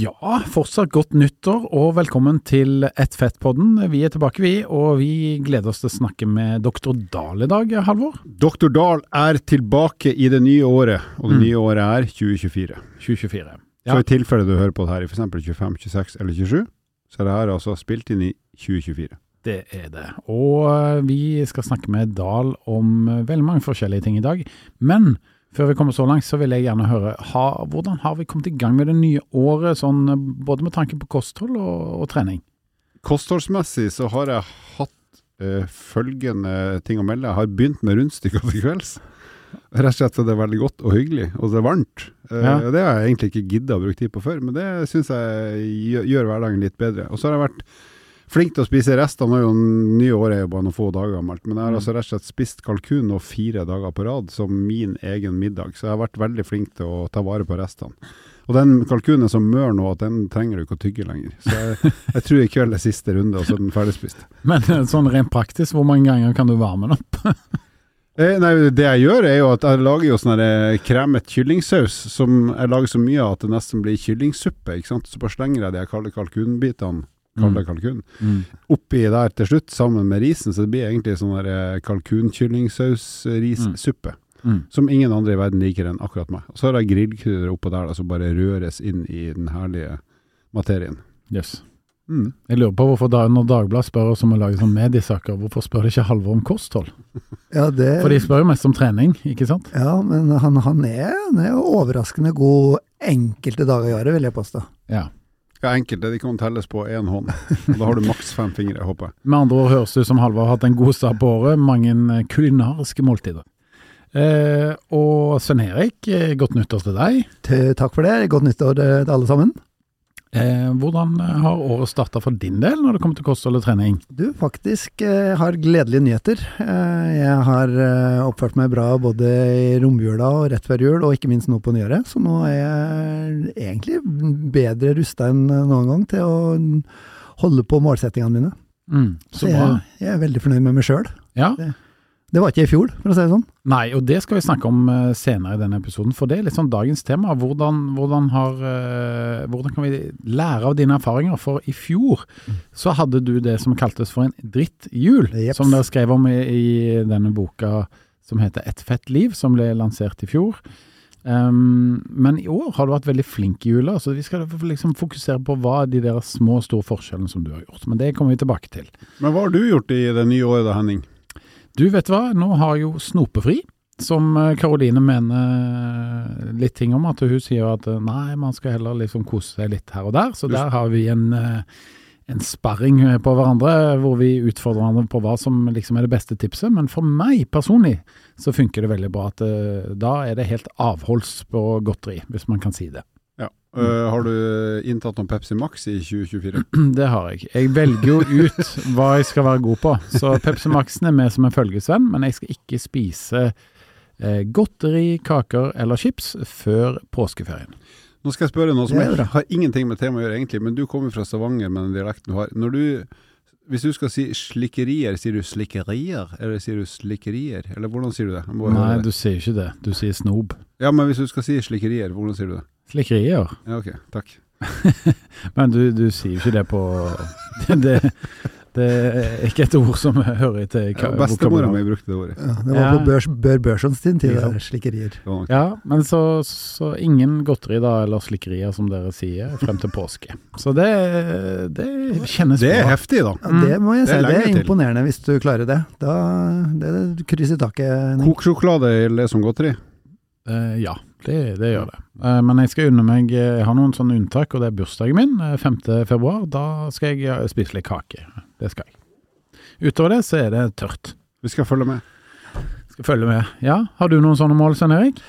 Ja, fortsatt godt nyttår og velkommen til Ett fett-podden. Vi er tilbake, vi, og vi gleder oss til å snakke med doktor Dahl i dag, Halvor. Doktor Dahl er tilbake i det nye året, og det Mm. nye året er 2024. 2024. ja. Så i tilfelle du hører på det her i f.eks. 25, 26 eller 27, så er det her altså spilt inn i 2024. Det er det. Og eh, vi skal snakke med Dahl om eh, veldig mange forskjellige ting i dag. Men før vi kommer så langt, så vil jeg gjerne høre ha, hvordan har vi kommet i gang med det nye året, sånn, både med tanke på kosthold og, og trening? Kostholdsmessig så har jeg hatt eh, følgende ting å melde. Jeg har begynt med rundstykker til kvelds. Rett og slett så det er veldig godt og hyggelig, og det er varmt. Eh, Ja. Det har jeg egentlig ikke gidda å bruke tid på før, men det syns jeg gjør, gjør hverdagen litt bedre. Og så har jeg vært flink til å spise rester. Nå er jo nye året er jo bare noen få dager gammelt, men jeg har Mm. altså rett og slett spist kalkun nå fire dager på rad som min egen middag, så jeg har vært veldig flink til å ta vare på restene. Og den kalkunen er så mør nå at den trenger du ikke å tygge lenger. Så jeg, jeg tror i kveld er siste runde, og så er den ferdigspist. Men eh, sånn rent praktisk, hvor mange ganger kan du varme den opp? Eh, nei, det jeg gjør er jo at jeg lager jo sånn eh, kremet kyllingsaus som jeg lager så mye av at det nesten blir kyllingsuppe. ikke sant? Så bare slenger jeg de kalde kalkunbitene, kalde kalkun, Mm. oppi der til slutt sammen med risen, så det blir egentlig sånn eh, kalkunkyllingsaus-rissuppe. Mm. Som ingen andre i verden liker enn akkurat meg. Og så har jeg grillkrydder oppå der som bare røres inn i den herlige materien. Yes. Mm. Jeg lurer på hvorfor da, når Dagbladet spør oss om å lage sånn mediesaker, hvorfor spør de ikke Halvor om kosthold? Ja, det, For de spør jo mest om trening, ikke sant? ja men han, han, er, han er overraskende god enkelte dager i året, vil jeg påstå. Ja. Ja, enkelt. De kan telles på én hånd. Og da har du maks fem fingre, håper jeg. Med andre ord høres det ut som Halvor har hatt en god start på året, mange eh, kulinariske måltider. Eh, og Svein Erik, eh, godt nyttår til deg. Takk for det. Godt nyttår til til alle sammen. Eh, hvordan har året starta for din del når det kommer til kosthold og trening? Du, faktisk eh, har gledelige nyheter. Eh, jeg har eh, oppført meg bra både i romjula og rett før jul, og ikke minst nå på nyåret. Så nå er jeg egentlig bedre rusta enn noen gang til å holde på målsettingene mine. Mm, så Så jeg, jeg er veldig fornøyd med meg sjøl. Ja. Det var ikke i fjor, for å si det sånn. Nei, og det skal vi snakke om eh, senere i denne episoden, for det er litt sånn dagens tema. Hvordan, hvordan, har, eh, hvordan kan vi lære av dine erfaringer? For i fjor så hadde du det som kaltes for en drittjul, Jeps. som dere skrev om i, i denne boka som heter Et fett liv, som ble lansert i fjor. Um, men i år har du vært veldig flink i jula, så vi skal liksom fokusere på hva de der små og store forskjellene som du har gjort. Men det kommer vi tilbake til. Men hva har du gjort i det nye året da, Henning? Du vet hva, nå har jo Snopefri, som eh, Karoline mener litt ting om, at hun sier at eh, nei, man skal heller liksom kose seg litt her og der. Så der har vi en, eh, en sparring eh, på hverandre, hvor vi utfordrer hverandre på hva som liksom er det beste tipset. Men for meg personlig så funker det veldig bra at eh, da er det helt avholds på godteri, hvis man kan si det. Øh, har du inntatt noen Pepsi Max i 2024? Det har jeg. Jeg velger jo ut hva jeg skal være god på. Så Pepsi Max-en er med som en følgesvenn, men jeg skal ikke spise eh, godteri, kaker eller chips før påskeferien. Nå skal jeg spørre noe som jeg har ingenting med temaet å gjøre egentlig, men du kommer fra Stavanger med den dialekten du har. Når du, hvis du skal si slikkerier, sier du slikkerier, eller sier du slikkerier, eller hvordan sier du det? Nei, du sier ikke det. Du sier snob. Ja, men hvis du skal si slikkerier, hvordan sier du det? Slikkerier. Ja, ok, takk. Men du, du sier jo ikke det på det, det er ikke et ord som hører til Ja, Bestemora mi brukte det ordet. Ja, det var Ja. på børs, Bør Børsons tid, Ja. slikkerier. Ja, men så, så ingen godteri da, eller slikkerier som dere sier, frem til påske. Så det, det kjennes Det er bra. heftig, da. Ja, det må jeg Det er si, det er imponerende til. hvis du klarer det. Da, det er kryss i taket. Koksjokolade eller som godteri? Eh, ja, det, det gjør det. Eh, men jeg skal unne meg Jeg har noen sånne unntak, og det er bursdagen min, eh, 5. februar. Da skal jeg eh, spise litt kake. Det skal jeg. Utover det så er det tørt. Vi skal følge med. Skal følge med. Ja, har du noen sånne mål, Svein Erik?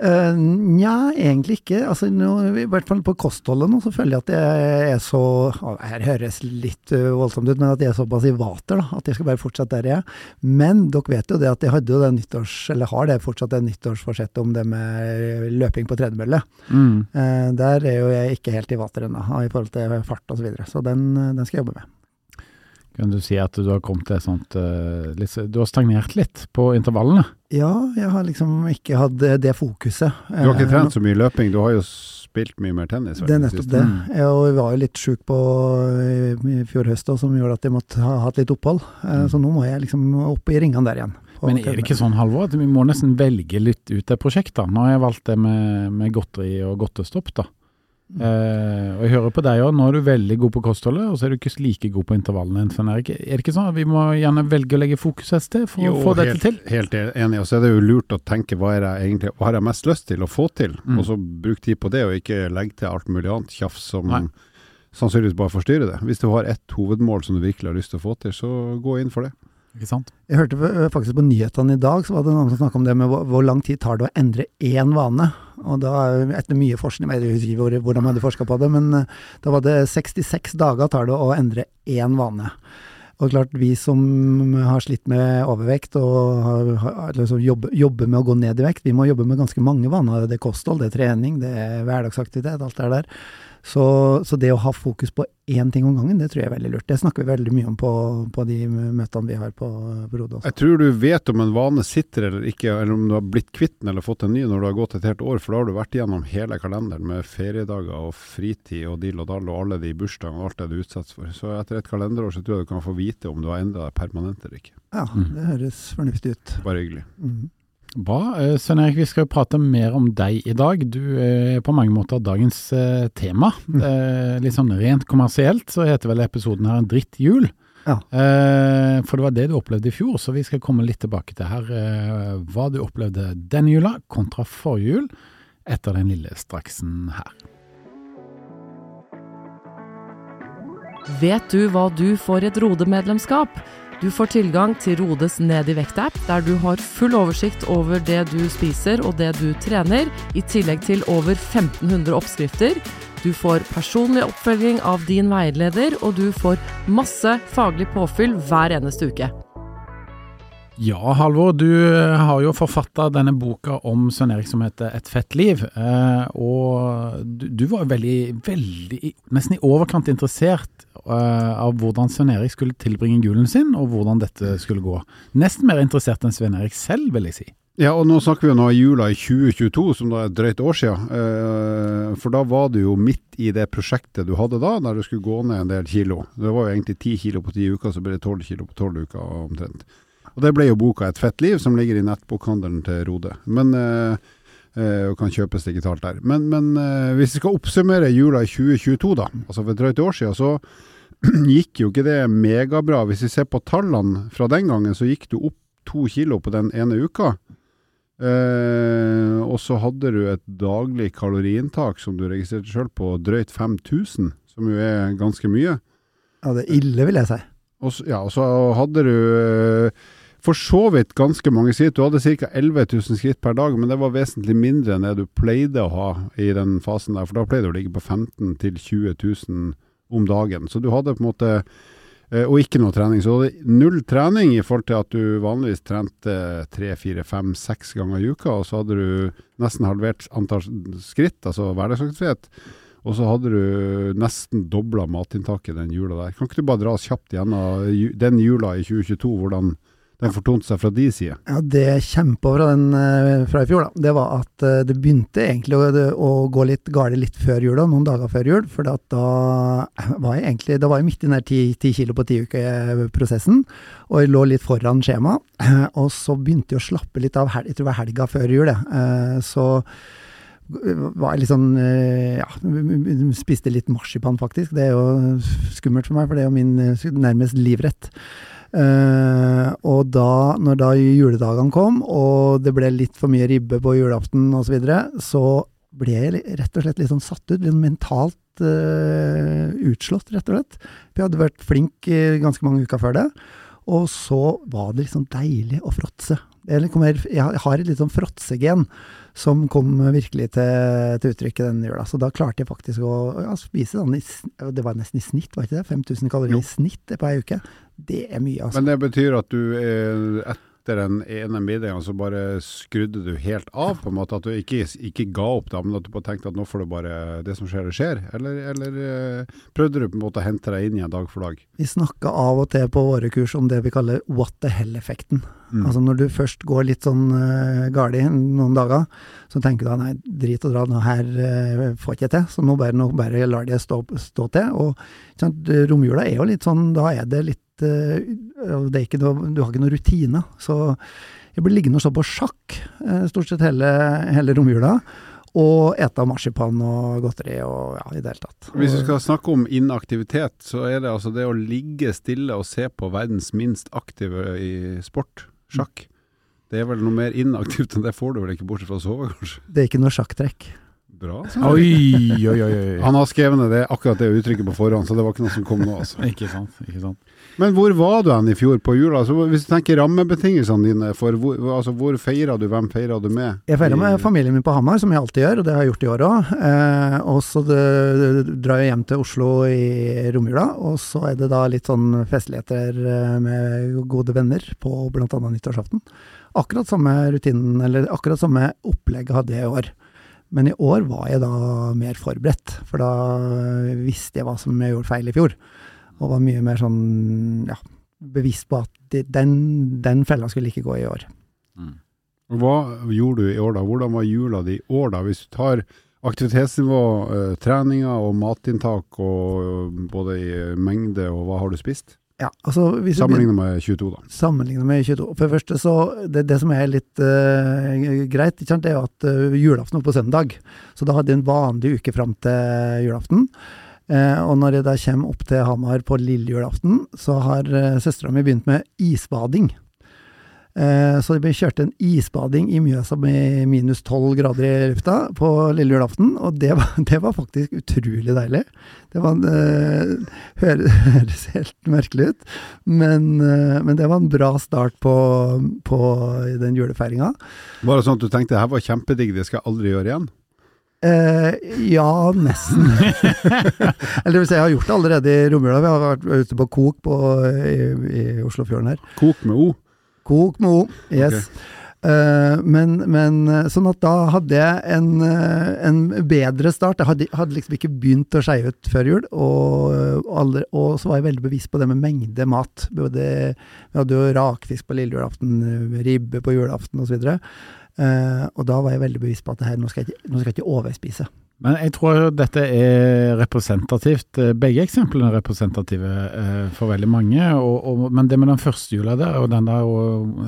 Uh, Nja, egentlig ikke. Altså, nå, I hvert fall på kostholdet nå, så føler jeg at jeg er så Her høres litt uh, voldsomt ut, men at jeg er såpass i vater, da. At jeg skal bare fortsette der jeg er. Men dere vet jo det at jeg hadde jo det nyttårs... Eller har det fortsatt det nyttårsforsettet om det med løping på tredemølle. Mm. Uh, der er jo jeg ikke helt i vater ennå, i forhold til fart osv. Så, videre. så den, den skal jeg jobbe med. Kan du si at du har kommet til et sånt uh, litt, Du har stagnert litt på intervallene? Ja, jeg har liksom ikke hatt det fokuset. Du har ikke trent eh, så mye løping, du har jo spilt mye mer tennis? Det er nettopp det. Jeg var jo litt sjuk på i fjor høst som gjorde at jeg måtte ha hatt litt opphold. Eh, mm. Så nå må jeg liksom opp i ringene der igjen. Men er det ikke sånn, Halvor, at vi må nesten velge litt ut det prosjektet? Nå har jeg valgt det med, med godteri og godtestopp, da. Uh, og jeg hører på deg òg, nå er du veldig god på kostholdet, og så er du ikke like god på intervallene. Er det ikke sånn at vi må gjerne velge å legge fokus et sted for jo, å få dette til? Helt enig, og så er det jo lurt å tenke hva er jeg egentlig hva har jeg mest lyst til å få til, mm. og så bruk tid på det, og ikke legge til alt mulig annet tjafs som Nei. sannsynligvis bare forstyrrer det. Hvis du har ett hovedmål som du virkelig har lyst til å få til, så gå inn for det. Ikke sant? Jeg hørte faktisk på nyhetene i dag, så var det noen som snakka om det med hvor, hvor lang tid tar det å endre én vane. Og da, etter mye forskning, jeg vet ikke hvordan man hadde på det, men eh, da var det 66 dager tar det å endre én vane. Og klart, vi som har slitt med overvekt og har, har, liksom jobber, jobber, med å gå ned i vekt, vi må jobbe med ganske mange vaner. Det er kosthold, det er trening, det er hverdagsaktivitet, alt det der. Så, så, det å ha fokus på én ting om gangen, det tror jeg er veldig lurt. Det snakker vi veldig mye om på, på de møtene vi har på, på Rode Jeg tror du vet om en vane sitter eller ikke, eller om du har blitt kvitt den eller fått en ny når du har gått et helt år, for da har du vært igjennom hele kalenderen med feriedager og fritid og dill og dall og alle de bursdagene og alt det du utsettes for. Så etter et kalenderår så tror jeg du kan få vite om du har endra deg permanent eller ikke. Ja, mm. det høres fornuftig ut. Bare hyggelig. Mm. Bra. Eh, Svein Erik, vi skal jo prate mer om deg i dag. Du er på mange måter dagens eh, tema. Mm. litt sånn rent kommersielt så heter vel episoden her en dritt jul. Ja. for det var det du opplevde i fjor, så vi skal komme litt tilbake til her hva du opplevde denne jula kontra forrige jul, etter den lille straksen her. Vet du hva du får i et Rode-medlemskap? Du får tilgang til Rodes Ned i vekt-app, der du har full oversikt over det du spiser og det du trener, i tillegg til over 1500 oppskrifter. Du får personlig oppfølging av din veileder, og du får masse faglig påfyll hver eneste uke. Ja, Halvor, du har jo forfatta denne boka om Svein Erik som heter Et fett liv. Eh, og du, var veldig, veldig, nesten i overkant interessert uh, av hvordan Svein Erik skulle tilbringe julen sin, og hvordan dette skulle gå. Nesten mer interessert enn Svein Erik selv, vil jeg si. Ja, og nå snakker vi jo nå i jula i 2022, som da er et drøyt år siden. For da var du jo midt i det prosjektet du hadde da, der du skulle gå ned en del kilo. Det var jo egentlig ti kilo på ti uker, så ble det tolv kilo på tolv uker omtrent. Og det ble jo boka Et fett liv, som ligger i nettbokhandelen til Rode. Men eh, og kan kjøpes digitalt der. Men, men hvis vi skal oppsummere jula i 2022, da, altså for et drøyt år siden, så gikk jo ikke det megabra. Hvis vi ser på tallene fra den gangen, så gikk du opp to kilo på den ene uka. Eh, og så hadde du et daglig kaloriinntak som du registrerte sjøl på drøyt 5000, som jo er ganske mye. Ja, det er ille, vil jeg si. Og så, ja, og så hadde du eh, for så vidt ganske mange skritt. Du hadde ca. 11 000 skritt per dag, men det var vesentlig mindre enn det du pleide å ha i den fasen der. For da pleide du å ligge på 15 000-20 000 om dagen. Så du hadde på en måte eh, Og ikke noe trening. Så du hadde null trening i forhold til at du vanligvis trente tre, fire, fem, seks ganger i uka. Og så hadde du nesten halvert antall skritt, altså hverdagsaktivitet. Og så hadde du nesten dobla matinntaket den jula der. Kan ikke du bare dra oss kjapt gjennom den jula i 2022, hvordan den fortonte seg fra de side? Ja, Det jeg kjemper over den eh, fra i fjor, da, det var at eh, det begynte egentlig å, å gå litt galt litt før jul, noen dager før jul. For da var jeg egentlig da var jeg midt i den ti, ti kilo på ti-uke-prosessen, og jeg lå litt foran skjema. Og så begynte jeg å slappe litt av, jeg tror det var helga før jul. Eh, så var jeg litt sånn Ja, spiste litt marsipan, faktisk. Det er jo skummelt for meg, for det er jo min nærmest livrett. Uh, og da, når da juledagene kom, og det ble litt for mye ribbe på julaften osv., så, videre, så ble jeg rett og slett litt sånn satt ut. Litt mentalt uh, utslått, rett og slett. For jeg hadde vært flink ganske mange uker før det. Og så var det liksom deilig å fråtse. Jeg, jeg har et litt sånn fråtsegen som kom virkelig til, til uttrykk den jula. Så da klarte jeg faktisk å ja, spise sånn i, Det var nesten i snitt, var ikke det? 5000 kalorier i snitt på ei uke. Det er mye, altså. Men det betyr at du eh, etter den ene middagen så bare skrudde du helt av, på en måte? At du ikke, ikke ga opp da, men at du bare tenkte at nå får det bare Det som skjer, det skjer? Eller, eller eh, prøvde du på en måte å hente deg inn igjen dag for dag? Vi snakka av og til på våre kurs om det vi kaller what the hell-effekten. Mm. Altså når du først går litt sånn uh, gali noen dager, så tenker du at nei, drit og dra, nå her uh, får ikke jeg til, så nå bare, nå bare lar det stå, stå til. Og romjula er jo litt sånn, da er det litt eh, det er ikke noe, Du har ikke noe rutine. Så jeg blir liggende og se på sjakk eh, stort sett hele, hele romjula. Og ete marsipan og godteri og ja, i det hele tatt. Hvis vi skal snakke om inaktivitet, så er det altså det å ligge stille og se på verdens minst aktive i sport, sjakk. Det er vel noe mer inaktivt enn det får du vel ikke, bortsett fra å sove, kanskje. Det er ikke noe sjakktrekk. Bra. Oi, oi, oi. oi. Han har skrevet ned det, akkurat det uttrykket på forhånd, så det var ikke noe som kom nå, altså. Ikke sant. ikke sant. Men hvor var du hen i fjor på jula? Altså, hvis du tenker rammebetingelsene dine, for hvor, altså, hvor feira du, hvem feira du med? Jeg feirer med familien min på Hamar, som jeg alltid gjør, og det har jeg gjort i år òg. Eh, og så drar jeg hjem til Oslo i romjula, og så er det da litt sånn festligheter eh, med gode venner på bl.a. nyttårsaften. Akkurat samme rutinen, eller akkurat samme opplegget hadde jeg i år. Men i år var jeg da mer forberedt, for da visste jeg hva som jeg gjorde feil i fjor. Og var mye mer sånn, ja, bevisst på at de, den, den fella skulle ikke gå i år. Hva gjorde du i år da? Hvordan var jula di i år da? Hvis du tar aktivitetsnivå, eh, treninger og matinntak og eh, både i mengde og hva har du spist? Ja, altså Sammenlignet med 22 da. Sammenlignet med 22. For det første så, det, det som er litt uh, greit, ikke sant, det er jo at uh, julaften var på søndag. Så da hadde jeg en vanlig uke fram til julaften. Eh, og når jeg da kommer opp til Hamar på lille julaften, så har eh, søstera mi begynt med isbading. Eh, så vi kjørte en isbading i Mjøsa med minus tolv grader i lufta på lille julaften, og det var, det var faktisk utrolig deilig. Det var eh, høres, helt merkelig ut, men, men det var en bra start på, på den julefeiringa. Var det sånn at du tenkte her var kjempedigg, det skal jeg aldri gjøre igjen? Eh, ja, nesten. Eller det vil si, jeg har gjort det allerede i romjula. Vi har vært ute på kok på, i, i Oslofjorden her. Kok med O. Kok med O, yes. Eh, men, men eh, sånn at da hadde jeg en, eh, en bedre start. Jeg hadde, hadde liksom ikke begynt å skeie ut før jul, og, og, aldri, og så var jeg veldig bevisst på det med mengde mat. Både, vi hadde jo rakfisk på lille julaften, eh, ribbe på julaften osv. Uh, og da var jeg veldig bevisst på at det her, nå skal jeg nå skal jeg ikke overspise. Men jeg tror dette er representativt. eh, Begge eksemplene er representative eh, for veldig mange. Og, og, men det med den første jula der, og den der og,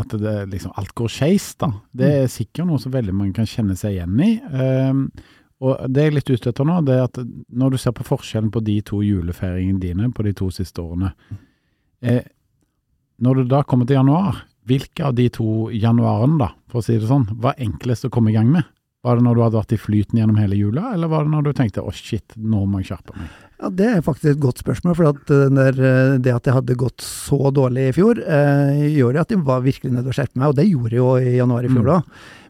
at det liksom alt går skeis, da. Det er sikkert noe som veldig mange kan kjenne seg igjen i. Um, og det jeg er litt ute etter nå, det er at når du ser på forskjellen på de to julefeiringene dine på de to siste årene eh, Når du da kommer til januar, hvilke av de to januarene, da, for å si det sånn, var enklest å komme i gang med? Var det når du hadde vært i flyten gjennom hele jula, eller var det når du tenkte å shit, nå må jeg skjerpe meg? Ja, Det er faktisk et godt spørsmål. For at der, eh, det at jeg hadde gått så dårlig i fjor, eh, gjorde at jeg var virkelig nødt til å skjerpe meg. Og det gjorde jeg jo i januar i fjor Mm.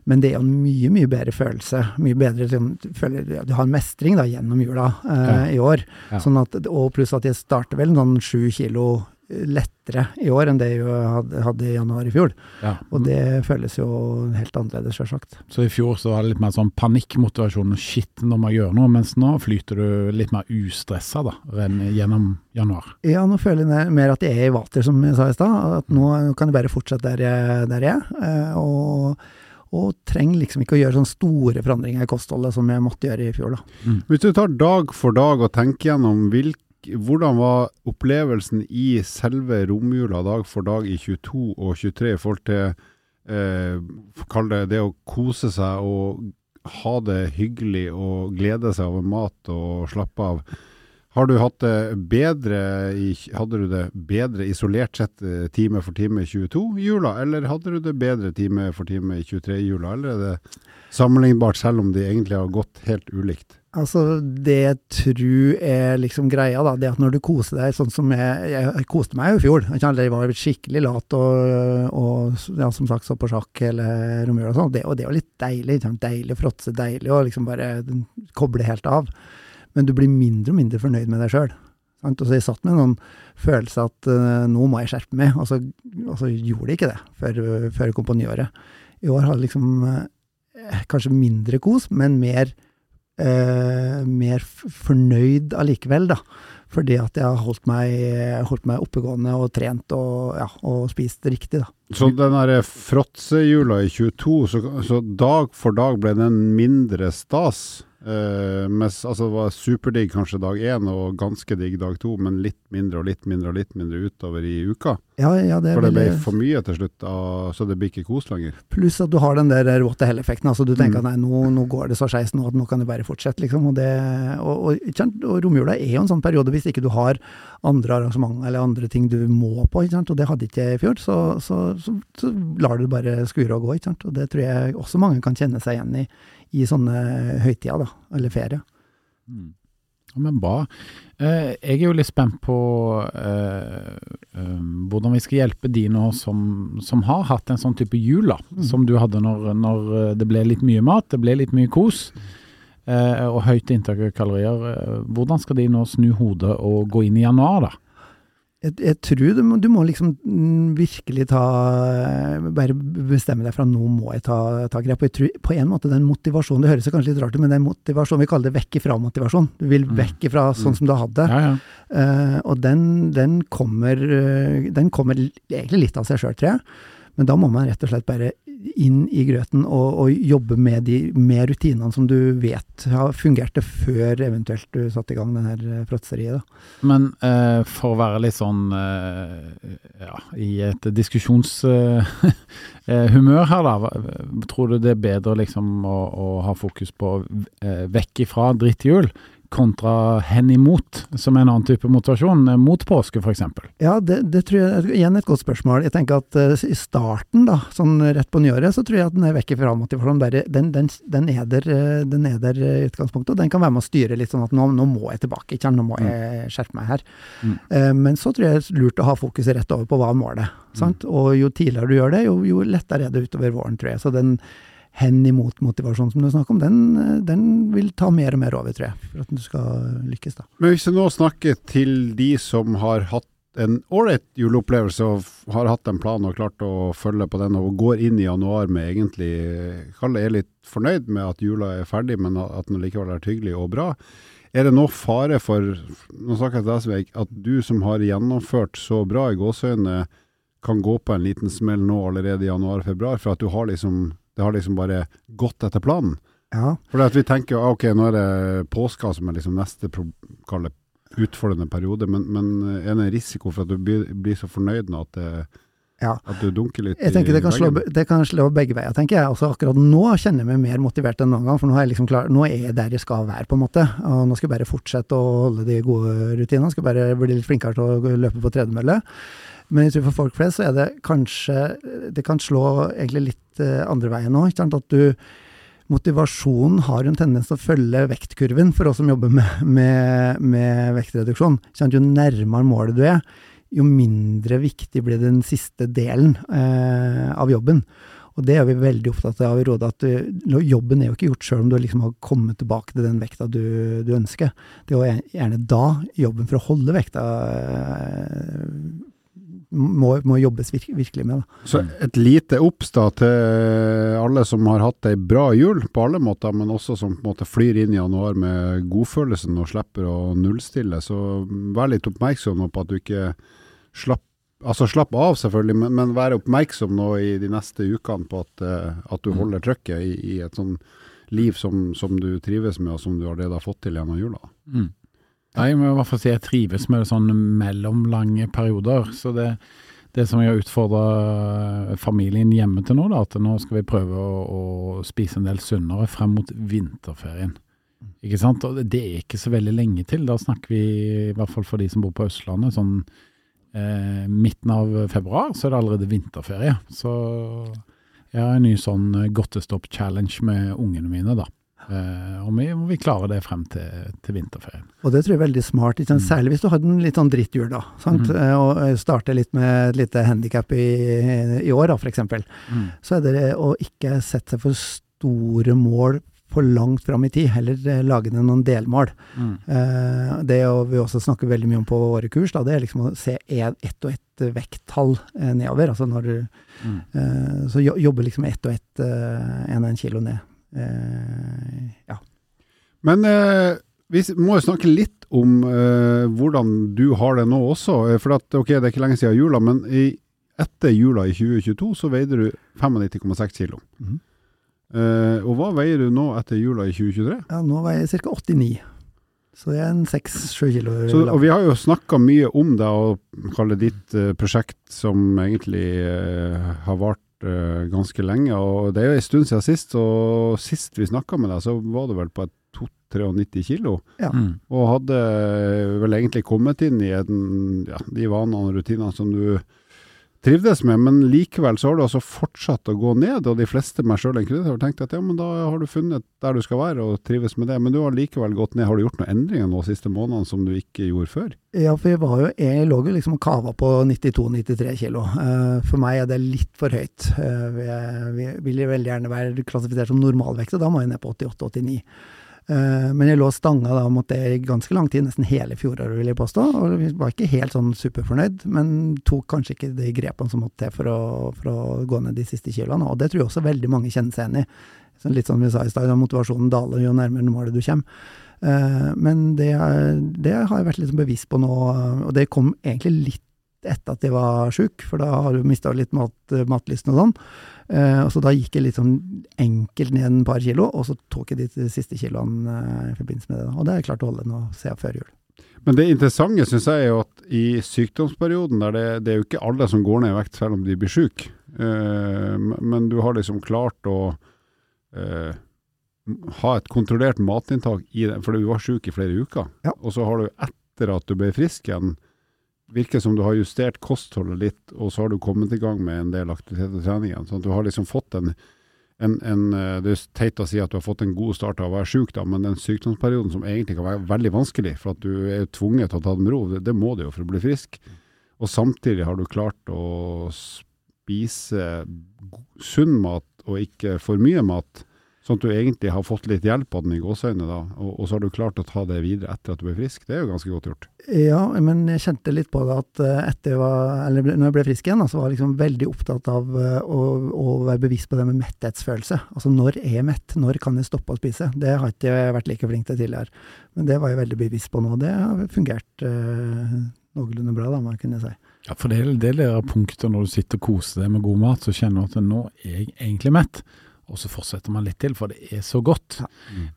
Men det er jo en mye, mye bedre følelse. Mye bedre, liksom, du føler, ja, du har en mestring da, gjennom jula eh, i år. Ja. Sånn at, og pluss at jeg starter vel sånn sju kilo lettere i år enn det jeg hadde, i januar i fjor. Ja. Og det føles jo helt annerledes, sjølsagt. Så i fjor så var det litt mer sånn panikkmotivasjon, shit, når man gjør noe, mens nå flyter du litt mer ustressa da, gjennom januar. Ja, nå føler jeg mer at jeg er i vater, som jeg sa i stad. At nå kan jeg bare fortsette der jeg, der jeg er. eh, Og, og trenger liksom ikke å gjøre sånne store forandringer i kostholdet som jeg måtte gjøre i fjor. da. Hvis du tar dag for dag og tenker gjennom hvilk, hvordan var opplevelsen i selve romjula dag for dag i 22 og 23 i forhold til eh, det det å kose seg og ha det hyggelig og glede seg over mat og slappe av. Har du hatt det bedre hadde du det bedre isolert sett eh, time for time i 22-jula, eller hadde du det bedre time for time i 23-jula, eller er det sammenlignbart selv om de egentlig har gått helt ulikt? Altså, det jeg tror er liksom greia, da, det at når du koser deg sånn som jeg Jeg koste meg jo i fjor. Jeg var skikkelig lat og, og ja, som sagt så på sjakk hele romjula og sånn. Og det jo litt deilig. Deilig å fråtse, deilig å liksom bare koble helt av. Men du blir mindre og mindre fornøyd med deg sjøl. Og så jeg satt med noen følelse at uh, nå må jeg skjerpe meg, og så, og så gjorde jeg ikke det før, før jeg kom på nyåret. I år har jeg liksom uh, kanskje mindre kos, men mer uh, mer fornøyd allikevel, da. Fordi at jeg har holdt meg, holdt meg oppegående og trent og, ja, og spist riktig, da. Så den derre fråtsejula i 22, så, så dag for dag ble den mindre stas? Uh, mens, altså, det var superdigg kanskje dag én og ganske digg dag to, men litt mindre og litt mindre og litt mindre utover i uka. Ja, ja, det for det ble veldig... for mye til slutt, da, så det blir ikke kos lenger. Pluss at du har den der what the hell-effekten. altså Du tenker mm. nei, nå, nå, går det så skeis nå at nå kan det bare fortsette, liksom. Og, det, og, og, og romjula er jo en sånn periode hvis ikke du har andre arrangement eller andre ting du må på, og det hadde ikke jeg i fjor, så, så, så, så lar du bare skure og gå. Og det tror jeg også mange kan kjenne seg igjen i i sånne høytider, da, eller ferie. Mm. Men bra. Eh, jeg er jo litt spent på eh, um, hvordan vi skal hjelpe de nå som, som, har hatt en sånn type jul, da, mm. som du hadde når, når, det ble litt mye mat, det ble litt mye kos. Eh, og høyt inntak av kalorier. Hvordan skal de nå snu hodet og gå inn i januar, da? Jeg, jeg, tror du må, du må, liksom mm, virkelig ta Bare bestemme deg for at nå må jeg ta, ta grep. Og jeg tror på en måte den motivasjonen Det høres kanskje litt rart ut, men den motivasjonen Vi kaller det vekk ifra-motivasjon. Du vil mm. vekk ifra sånn mm. som du hadde. Ja, ja. Uh, og den, den, kommer, uh, den kommer egentlig litt av seg sjøl, tror jeg. Men da må man rett og slett bare inn i grøten og, og jobbe med de med rutinene som du vet har fungert før eventuelt du satte i gang det her eh, fråtseriet. Men eh, for å være litt sånn eh, ja, i et diskusjonshumør eh, her, da. Tror du det er bedre liksom å, å ha fokus på eh, vekk ifra drittjul kontra hen imot, som er en annen type motivasjon, eh, mot påske f.eks.? Ja, det, det, tror jeg igjen et godt spørsmål. Jeg tenker at uh, i starten, da, sånn rett på nyåret, så tror jeg at den er vekk fra motivasjonen. Der, den, den, den, er der, eh, den er der i utgangspunktet, og den kan være med å styre litt sånn at nå, nå må jeg tilbake, ikke Nå må mm. jeg skjerpe meg her. Mm. Uh, men så tror jeg det er lurt å ha fokuset rett over på hva er målet. Sant? Mm. Og jo tidligere du gjør det, jo, jo lettere er det utover våren, tror jeg. Så den hen imot motivasjon som du snakker om, den, den, vil ta mer og mer over, tror jeg, for at du skal lykkes. da. Men hvis du nå snakker til de som har hatt en ålreit juleopplevelse og har hatt en plan og klart å følge på den, og går inn i januar med egentlig Kalle er litt fornøyd med at jula er ferdig, men at den likevel er hyggelig og bra. Er det nå fare for nå snakker jeg til deg, Sveik, at du som har gjennomført så bra i gåseøynene, kan gå på en liten smell nå allerede i januar-februar, for at du har liksom det har liksom bare gått etter planen. Ja. For vi tenker ok, nå er det påska som er liksom neste utfordrende periode, men, men, er det en risiko for at du blir, blir så fornøyd nå at, det, ja. at du dunker litt jeg tenker det kan, slå, det kan, slå, begge veier, tenker jeg. Også akkurat nå kjenner jeg meg mer motivert enn noen gang, for nå er jeg liksom klar, nå er jeg der jeg skal være, på en måte. Og nå skal jeg bare fortsette å holde de gode rutinene. Skal bare bli litt flinkere til å løpe på tredemølle. Men jeg tror for folk flest så er det kanskje Det kan slå egentlig litt eh, andre veien òg. Motivasjonen har en tendens til å følge vektkurven for oss som jobber med, med, med vektreduksjon. Jo nærmere målet du er, jo mindre viktig blir den siste delen eh, av jobben. Og det er vi veldig opptatt av i Rådet, at du, jobben er jo ikke gjort sjøl om du liksom har kommet tilbake til den vekta du, du, ønsker. Det er jo gjerne da jobben for å holde vekta eh, må, må jobbes virke, virkelig med. Da. Så et lite obs til alle som har hatt ei bra jul på alle måter, men også som på en måte flyr inn i januar med godfølelsen og slipper å nullstille. Så vær litt oppmerksom på at du ikke slapp Altså slapp av, selvfølgelig, men, men vær oppmerksom nå i de neste ukene på at, uh, at du mm. holder trøkket i, i et sånn liv som, som, du trives med, og som du allerede har fått til gjennom jula. Mm. Nei, må i hvert fall si jeg trives med det sånn mellomlange perioder. Så det, det som jeg har utfordra familien hjemme til nå, da, at nå skal vi prøve å, å spise en del sunnere frem mot vinterferien. Ikke sant? Og det er ikke så veldig lenge til. Da snakker vi, i hvert fall for de som bor på Østlandet, sånn eh, midten av februar, så er det allerede vinterferie. Så jeg har en ny sånn godtestopp-challenge med ungene mine, da. Eh, og vi, vi klarer det frem til, til vinterferien. Og det tror jeg er veldig smart? Mm. særlig hvis du hadde en litt sånn dritthjul, da. Sant? Mm. Eh, Og eh, starter litt med et lite handikap i, i år, da, eksempel. Mm. Så er det å ikke sette seg for store mål for langt fram i tid, heller lage ned noen delmål. Mm. Eh, det vi også snakker veldig mye om på våre kurs, da, det er liksom å se en, ett og ett vekttall eh, nedover. Altså når du Mm. eh, Så jo, jobbe liksom ett og ett, én og én kilo ned. Eh, ja. Men eh, vi må jo snakke litt om eh, hvordan du har det nå også. For at, ok, det er ikke lenge siden jula, men i, etter jula i 2022 så veide du 95,6 kilo. Mhm. Eh, og hva veier du nå etter jula i 2023? ja, nå veier jeg ca. 89. Så det er en 6-7 kilo. Så, og vi har jo snakka mye om det, og kalle ditt uh, prosjekt som egentlig uh, har vart eh, ganske lenge. Og det er jo en stund siden sist, og sist vi snakka med deg, så var du vel på et 92-93 kilo. Ja. Mm. Og hadde vel egentlig kommet inn i en, ja, de vanene og rutinene som du trivdes med, men likevel så har du altså fortsatt å gå ned, og de fleste, meg sjøl inkludert, har tenkt at ja, men da har du funnet der du skal være og trives med det, men du har likevel gått ned. Har du gjort noen endringer nå de siste månedene som du ikke gjorde før? Ja, for jeg, var jo, jeg lå jo liksom og kava på 92-93 kilo. Eh, for meg er det litt for høyt. Jeg vi vil veldig gjerne være klassifisert som normalvekt, og da må jeg ned på 88-89. Eh, men jeg lå stanga da mot det i ganske lang tid, nesten hele fjoråret, vil jeg påstå. Og vi var ikke helt sånn superfornøyd, men tok kanskje ikke de grepene som måtte til for å, for å gå ned de siste kiloene. Og det tror jeg også veldig mange kjenner seg igjen i. Så litt som vi sa i stad, motivasjonen daler jo nærmere målet du kommer. Eh, men det, er- det har jeg vært litt bevisst på nå, og det kom egentlig litt etter at jeg var sjuk, for da har du mista litt mat, matlysten og sånn. Eh, og så da gikk jeg litt sånn enkelt ned en par kilo, og så tok jeg de siste kiloene eh, i forbindelse med det. Og det har jeg klart å holde nå siden før jul. Men det interessante syns jeg er jo at i sykdomsperioden, der det, det er jo ikke alle som går ned i vekt selv om de blir syke, eh, men du har liksom klart å eh, ha et kontrollert matinntak i det, for du var syk i flere uker. Ja. Og så har du etter at du ble frisk igjen, virker som du har justert kostholdet litt, og så har du kommet i gang med en del aktivitet og trening igjen. Sånn at du har liksom fått en, en, en eh, Det er teit å si at du har fått en god start av å være syk, da, men den sykdomsperioden som egentlig kan være veldig vanskelig, for at du er tvunget til å ta det med ro, det, det må du jo for å bli frisk. Og samtidig har du klart å spise sunn mat og ikke for mye mat, sånn at du egentlig har fått litt hjelp av den i gåseøynene da, og, og så har du klart å ta det videre etter at du ble frisk. Det er jo ganske godt gjort. Ja, men jeg kjente litt på det at eh, etter jeg var, eller når jeg ble frisk igjen, da, så var jeg liksom veldig opptatt av eh, å, å være bevisst på det med metthetsfølelse. Altså når er jeg mett? Når kan jeg stoppe å spise? Det har ikke jeg vært like flink til tidligere. Men det var jeg veldig bevisst på nå. og Det har fungert eh, noenlunde bra, da, må jeg kunne si. Ja, for det er det der punktet når du sitter og koser deg med god mat, så kjenner du at nå er jeg egentlig mett. Og så fortsetter man litt til, for det er så godt.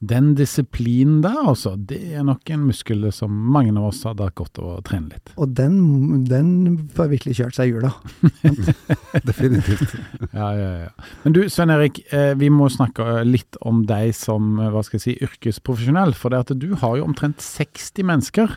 Den disiplinen der, altså, det er nok en muskel som mange av oss hadde hatt godt av å trene litt. Og den, den får virkelig kjørt seg i hjula. Definitivt. Ja, ja, ja. Men du, Svein Erik, eh, vi må snakke litt om deg som eh, hva skal jeg si, yrkesprofesjonell. For det at du har jo omtrent 60 mennesker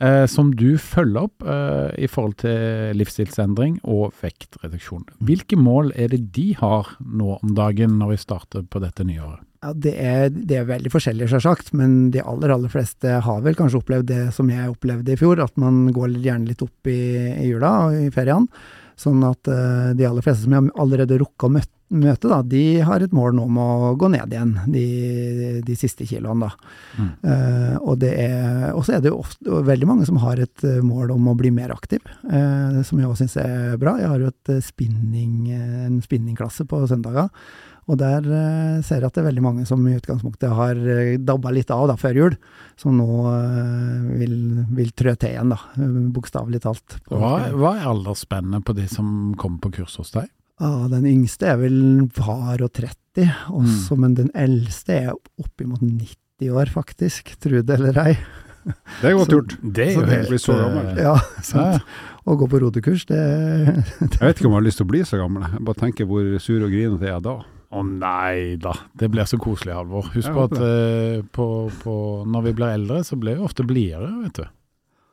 eh, som du følger opp eh, i forhold til livsstilsendring og vektreduksjon. Hvilke mål er det de har nå om dagen når vi starter på dette nye året? Ja, det er, det er veldig forskjellig, selvsagt, men de aller aller fleste har vel kanskje opplevd det som jeg opplevde i fjor, at man går gjerne litt opp i, i jula og i feriene. Sånn at uh, de aller fleste som jeg allerede rukka å møte, da, de har et mål nå om å gå ned igjen de, de siste kiloene, da. Mm. Uh, og det så er det jo ofte, veldig mange som har et eh, mål om å bli mer aktiv, uh, som jeg også syns er bra. Jeg har jo et spinning, en spinningklasse på søndager. Og der eh, ser jeg at det er veldig mange som i utgangspunktet har uh, dabba litt av da, før jul, som nå eh, vil, vil trø til igjen, da, eh, bokstavelig talt. på- Hva, hva er aldersspennet på de som kommer på kurs hos deg? Ah, den yngste er vel par og 30, også, men den eldste er oppimot 90 år, faktisk. Tro det eller ei. Det er godt Så- gjort. Det er jo egentlig helt så gammel. eh, Ja, ja, sant. Å gå på rodekurs, det Jeg vet ikke om jeg har lyst til å bli så gammel. Jeg bare tenker hvor sur og grinete jeg er da. Å nei da, det blir så koselig, Halvor. Husk på at eh, på, på, når vi blir eldre, så blir vi ofte blidere, vet du.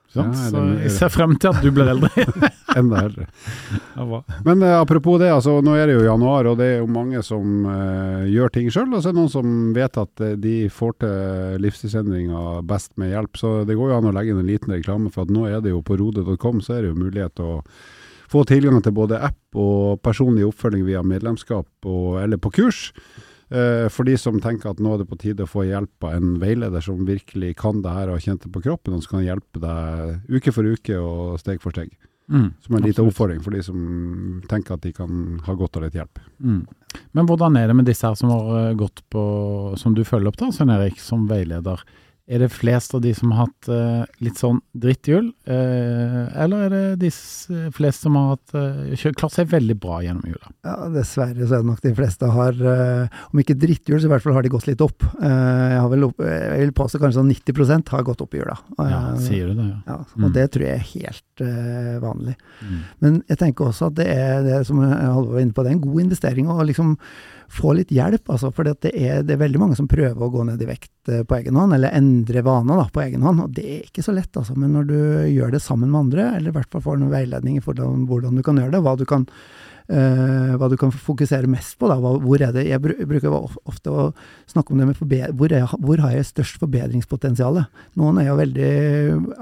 Sant? Ja, så jeg ser frem til at du blir eldre. Enda eldre. Men eh, apropos det, altså, nå er det jo januar, og det er jo mange som eh, gjør ting sjøl. Og så er det noen som vet at eh, de får til livsstilsendringer best med hjelp. Så det går jo an å legge inn en liten reklame for at nå er det jo på rode.com så er det jo mulighet til å få tilgang til både app og personlig oppfølging via medlemskap og, eller på kurs. Eh, for de som tenker at nå er det på tide å få hjelp av en veileder som virkelig kan det her og har kjent det på kroppen, og som kan hjelpe deg uke for uke og steg for steg. Mm, Som en liten oppfordring for de som tenker at de kan ha godt av litt hjelp. Mm. Men hvordan er det med disse her som har eh, gått på, som du følger opp da, Svein Erik, som veileder? Er det flest av de som har hatt uh, litt sånn drittjul, uh, eller er det de fleste flest som har hatt, uh, klart seg veldig bra gjennom jula? Ja, dessverre så er det nok de fleste har, uh, om ikke drittjul, så i hvert fall har de gått litt opp. Eh, jeg, har vel opp jeg vil påstå kanskje sånn 90% har gått opp i jula. Ja, Eh, sier du det, ja. ja, Mm. og det tror jeg er helt eh, vanlig. Mm. Men jeg tenker også at det er, det som Halvor var inne på, det er en god investering å liksom få litt hjelp. Altså, for det, er, det er veldig mange som prøver å gå ned i vekt eh, på egen hånd, eller endre vaner på egen hånd. Og det er ikke så lett, altså. Men når du gjør det sammen med andre, eller i hvert fall får noen veiledning i hvordan, hvordan du kan gjøre det, hva du kan hva du kan fokusere mest på. Da. Hvor er det, jeg bruker ofte å snakke om det med hvor, er, hvor har jeg størst forbedringspotensial. Noen er jo veldig,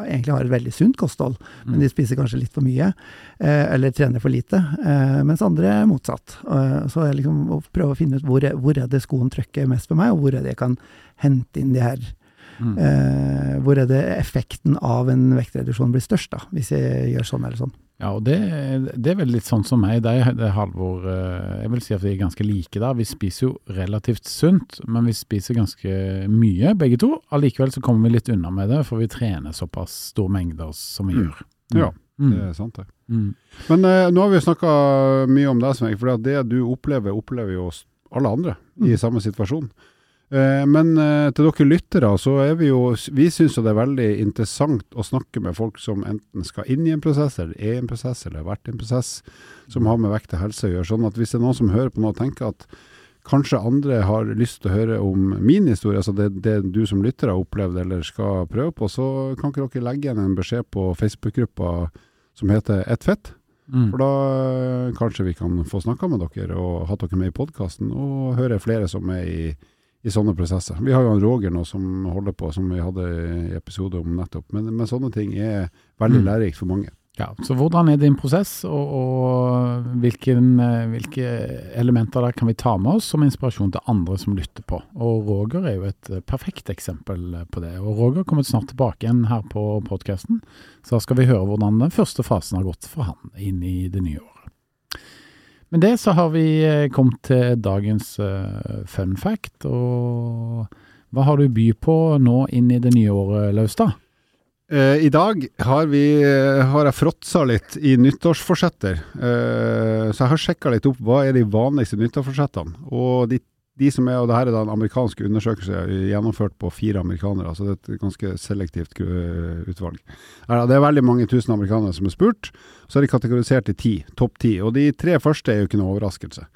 egentlig har et veldig sunt kosthold, men de spiser kanskje litt for mye, eh, eller trener for lite, eh, mens andre er motsatt. Eh, så jeg liksom å å finne ut hvor hvor er det skoen trykker mest for meg, og hvor er det jeg kan hente inn de her Mm. eh, Hvor er det effekten av en vektreduksjon blir størst, da, hvis jeg gjør sånn eller sånn. Ja, og det, det er vel litt sånn som meg. Det er, Halvor eh, Jeg vil si at vi er ganske like der. Vi spiser jo relativt sunt, men vi spiser ganske mye, begge to. Allikevel så kommer vi litt unna med det, for vi trener såpass store mengder som vi Mm. gjør. Ja, Mm. Det er sant, det. Mm. Men eh, nå har vi snakka mye om deg, Svein, for det du opplever, opplever jo alle andre i Mm. samme situasjon. Eh, men eh, til dere lyttere, så er vi jo Vi syns jo det er veldig interessant å snakke med folk som enten skal inn i en prosess, eller er i en prosess, eller har vært i en prosess som har med vekt og helse å gjøre. Sånn at hvis det er noen som hører på noe og tenker at kanskje andre har lyst til å høre om min historie, altså det, det du som lytter har opplevd eller skal prøve på, så kan ikke dere legge igjen en beskjed på Facebook-gruppa som heter Ett fett. Mm. For da eh, kanskje vi kan få snakka med dere og hatt dere med i podkasten, og høre flere som er i, i sånne prosesser. Vi har jo han Roger nå som holder på, som vi hadde i episode om nettopp. Men, men sånne ting er veldig Mm. lærerikt for mange. Ja, så hvordan er din prosess, og, og hvilken, eh, hvilke elementer der kan vi ta med oss som inspirasjon til andre som lytter på? Og Roger er jo et eh, perfekt eksempel på det. Og Roger kommer snart tilbake igjen her på podkasten, så da skal vi høre hvordan den første fasen har gått for han inn i det nye året. Med det så har vi eh, kommet til dagens eh, fun fact, og hva har du by på nå inn i det nye året, Laustad? Eh, I dag har, vi, har jeg fråtsa litt i nyttårsforsetter. Så jeg har sjekka litt opp hva er de vanligste nyttårsforsettene. Og de, de som er, og det her er da en amerikansk undersøkelse gjennomført på fire amerikanere, så det er et ganske selektivt utvalg. Det er veldig mange tusen amerikanere som er spurt, så er de kategorisert i ti, topp ti. Og de tre første er jo ikke noe overraskelse.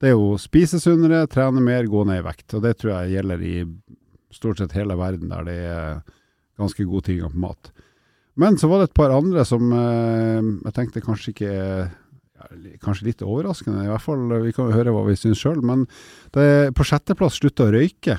Det er jo spise sunnere, trene mer, gå ned i vekt. Og det tror jeg gjelder i stort sett hele verden der det er ganske god tilgang på mat. Men så var det et par andre som eh, jeg tenkte kanskje ikke Kanskje litt overraskende, i hvert fall. Vi kan høre hva vi syns sjøl. Men det, på sjetteplass slutte å røyke.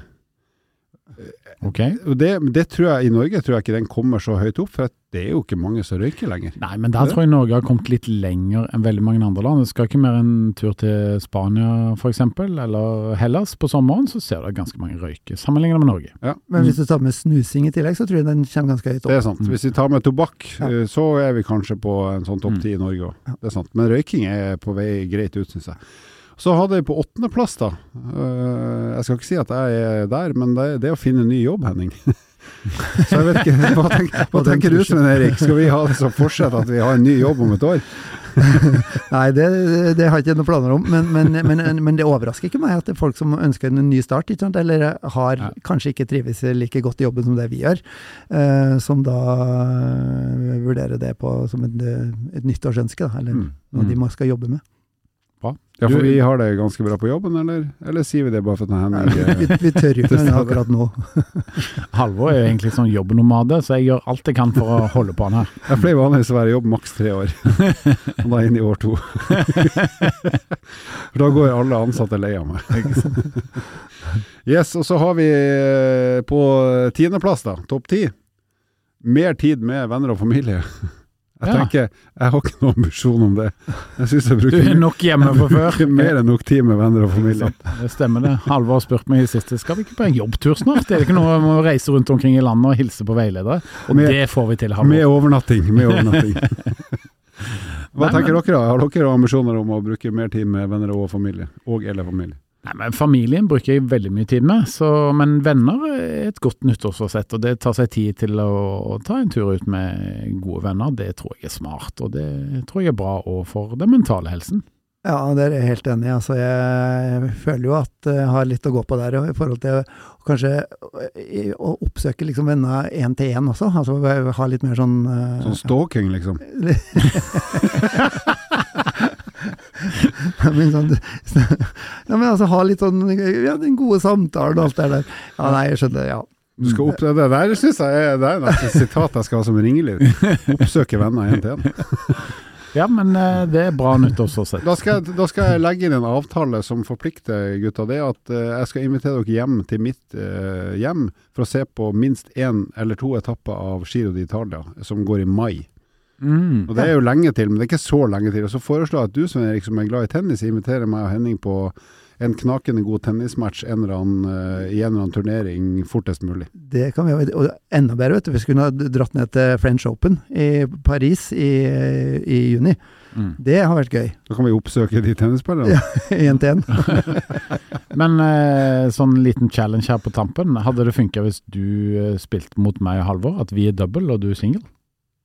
Ok? Det, det tror jeg i Norge tror jeg ikke den kommer så høyt opp, for det er jo ikke mange som røyker lenger. Nei, men der tror jeg Norge har kommet litt lenger enn veldig mange andre land. Det skal ikke mer en tur til Spania f.eks., eller Hellas på sommeren, så ser du at ganske mange røyker, sammenlignet med Norge. Ja, Men hvis du tar med snusing i tillegg, så tror jeg den kommer ganske høyt opp. det er sant. Mm. Hvis vi tar med tobakk, Ja. eh, så er vi kanskje på en sånn topp Mm. ti i Norge òg. Det er sant. Men røyking er på vei greit ut, syns jeg. Så hadde jeg på åttendeplass, da. øh, jeg skal ikke si at jeg er der, men det, det er å finne ny jobb, Henning. Så jeg vet ikke, Hva, tenker, hva tenker du Svein Erik? Skal vi ha det som fortsett at vi har en ny jobb om et år? Nei, det, det har jeg ikke noen planer om, men, men, men, men det overrasker ikke meg at det er folk som ønsker en ny start, eller har Nei. kanskje ikke trives like godt i jobben som det vi gjør, eh, som da eh, vurderer det på, som et, et nyttårsønske, da, eller Mm. noe de Mm. skal jobbe med. Ja, for Du- vi har det ganske bra på jobben, eller, eller sier vi det bare for at Henning Vi, eh, vi tør jo ikke det akkurat nå. Halvor er jo egentlig sånn jobbnomade, så jeg gjør alt jeg kan for å holde på han her. Jeg pleier vanligvis å være i jobb maks tre år, og da inn i år to. For da går alle ansatte lei av meg. Yes, og så har vi eh, på tiendeplass, da, topp ti, mer tid med venner og familie. Jeg Ja. tenker, jeg har ikke noen ambisjon om det. Jeg synes jeg Du bruker er nok hjemme fra før. mer enn nok tid med venner og familie. Det stemmer det. Halvor har spurt meg i siste skal vi ikke på en jobbtur snart. Er det ikke noe om å reise rundt omkring i landet og hilse på veiledere? Og Med- det får vi til, Med overnatting. Med overnatting. Hva Nei, tenker men- dere? da? Har dere ambisjoner om å bruke mer tid med venner og familie? Og eller familie? Nei, men Familien bruker jeg veldig mye tid med, så, men venner er et godt nyttårsforsett. Og det tar seg tid til å, å ta en tur ut med gode venner. Det tror jeg er smart, og det tror jeg er bra òg for den mentale helsen. Ja, det er jeg helt enig i. Altså, jeg føler jo at jeg har litt å gå på der i forhold til kanskje å oppsøke liksom venner én til én også. Altså ha litt mer sånn eh, Sånn stalking, liksom? men sånn, ja, men altså ha litt sånn Ja, den gode samtalen og alt det der. Ja, nei, jeg skjønner. Ja. Du skal opp, det der syns jeg er, det er et sitat jeg skal ha som ringelyd. Oppsøke venner én til én. Ja, men eh, det er bra nyttårsforsett. Da, skal jeg- da skal jeg legge inn en avtale som forplikter gutta. Det er at eh, jeg skal invitere dere hjem til mitt eh, hjem for å se på minst én eller to etapper av Giro d'Italia, som går i mai. Mm. Og Det er jo lenge til, men det er ikke så lenge til. Og Så foreslår jeg at du som Erik, som er glad i tennis, inviterer meg og Henning på en knakende god tennismatch en annen, uh, i en eller annen turnering fortest mulig. Det kan vi gjøre. og enda bedre, vet du. Vi skulle ha dratt ned til French Open i Paris i, i juni. Mm. Det har vært gøy. Da kan vi oppsøke de tennisspillerne. Ja. Én til én. Men uh, sånn liten challenge her på tampen. Hadde det funka hvis du eh, spilte mot meg og Halvor? At vi er double og du er single?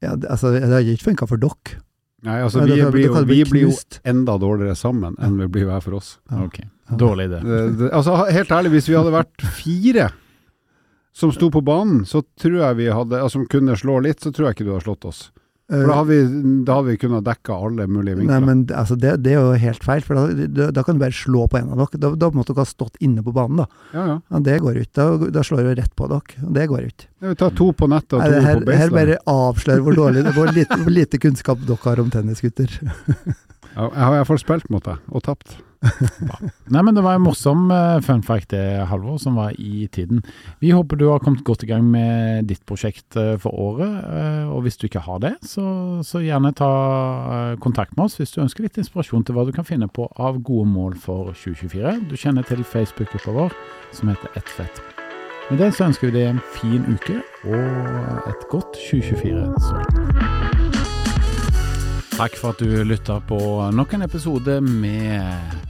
Ja, det- altså, det har ikke funka for dere. Nei, altså vi, blir jo, vi blir jo enda dårligere sammen enn vi blir hver for oss. Ja. Okay. Dårlig idé. Altså Helt ærlig, hvis vi hadde vært fire som sto på banen, så tror jeg vi hadde altså, Som kunne slå litt, så tror jeg ikke du hadde slått oss. For da har vi, da har vi kunnet dekke alle mulige Nei, vinkler. men altså, det, det er jo helt feil, for da, da, da kan du bare slå på en av dere. Da, da måtte dere ha stått inne på banen, da. Ja, ja. Ja, det går ut. Da, slår du rett på dere. Det går ut. Ja, Vi tar to på nettet og to Nei, her, på baseline. her bare avslører hvor dårlig hvor lite, hvor lite kunnskap dere har om tennisgutter. Ja, jeg har i hvert fall spilt mot deg, og tapt. Nei, men Det var en morsom eh, fun fact det, Halvor, som var i tiden. Vi håper du har kommet godt i gang med ditt prosjekt eh, for året. eh, Og hvis du ikke har det, så, så gjerne ta kontakt med oss hvis du ønsker litt inspirasjon til hva du kan finne på av gode mål for 2024. Du kjenner til Facebook-gruppa vår som heter Ett fett. Med det så ønsker vi deg en fin uke og et godt 2024 så. Takk for at du lytta på nok en episode med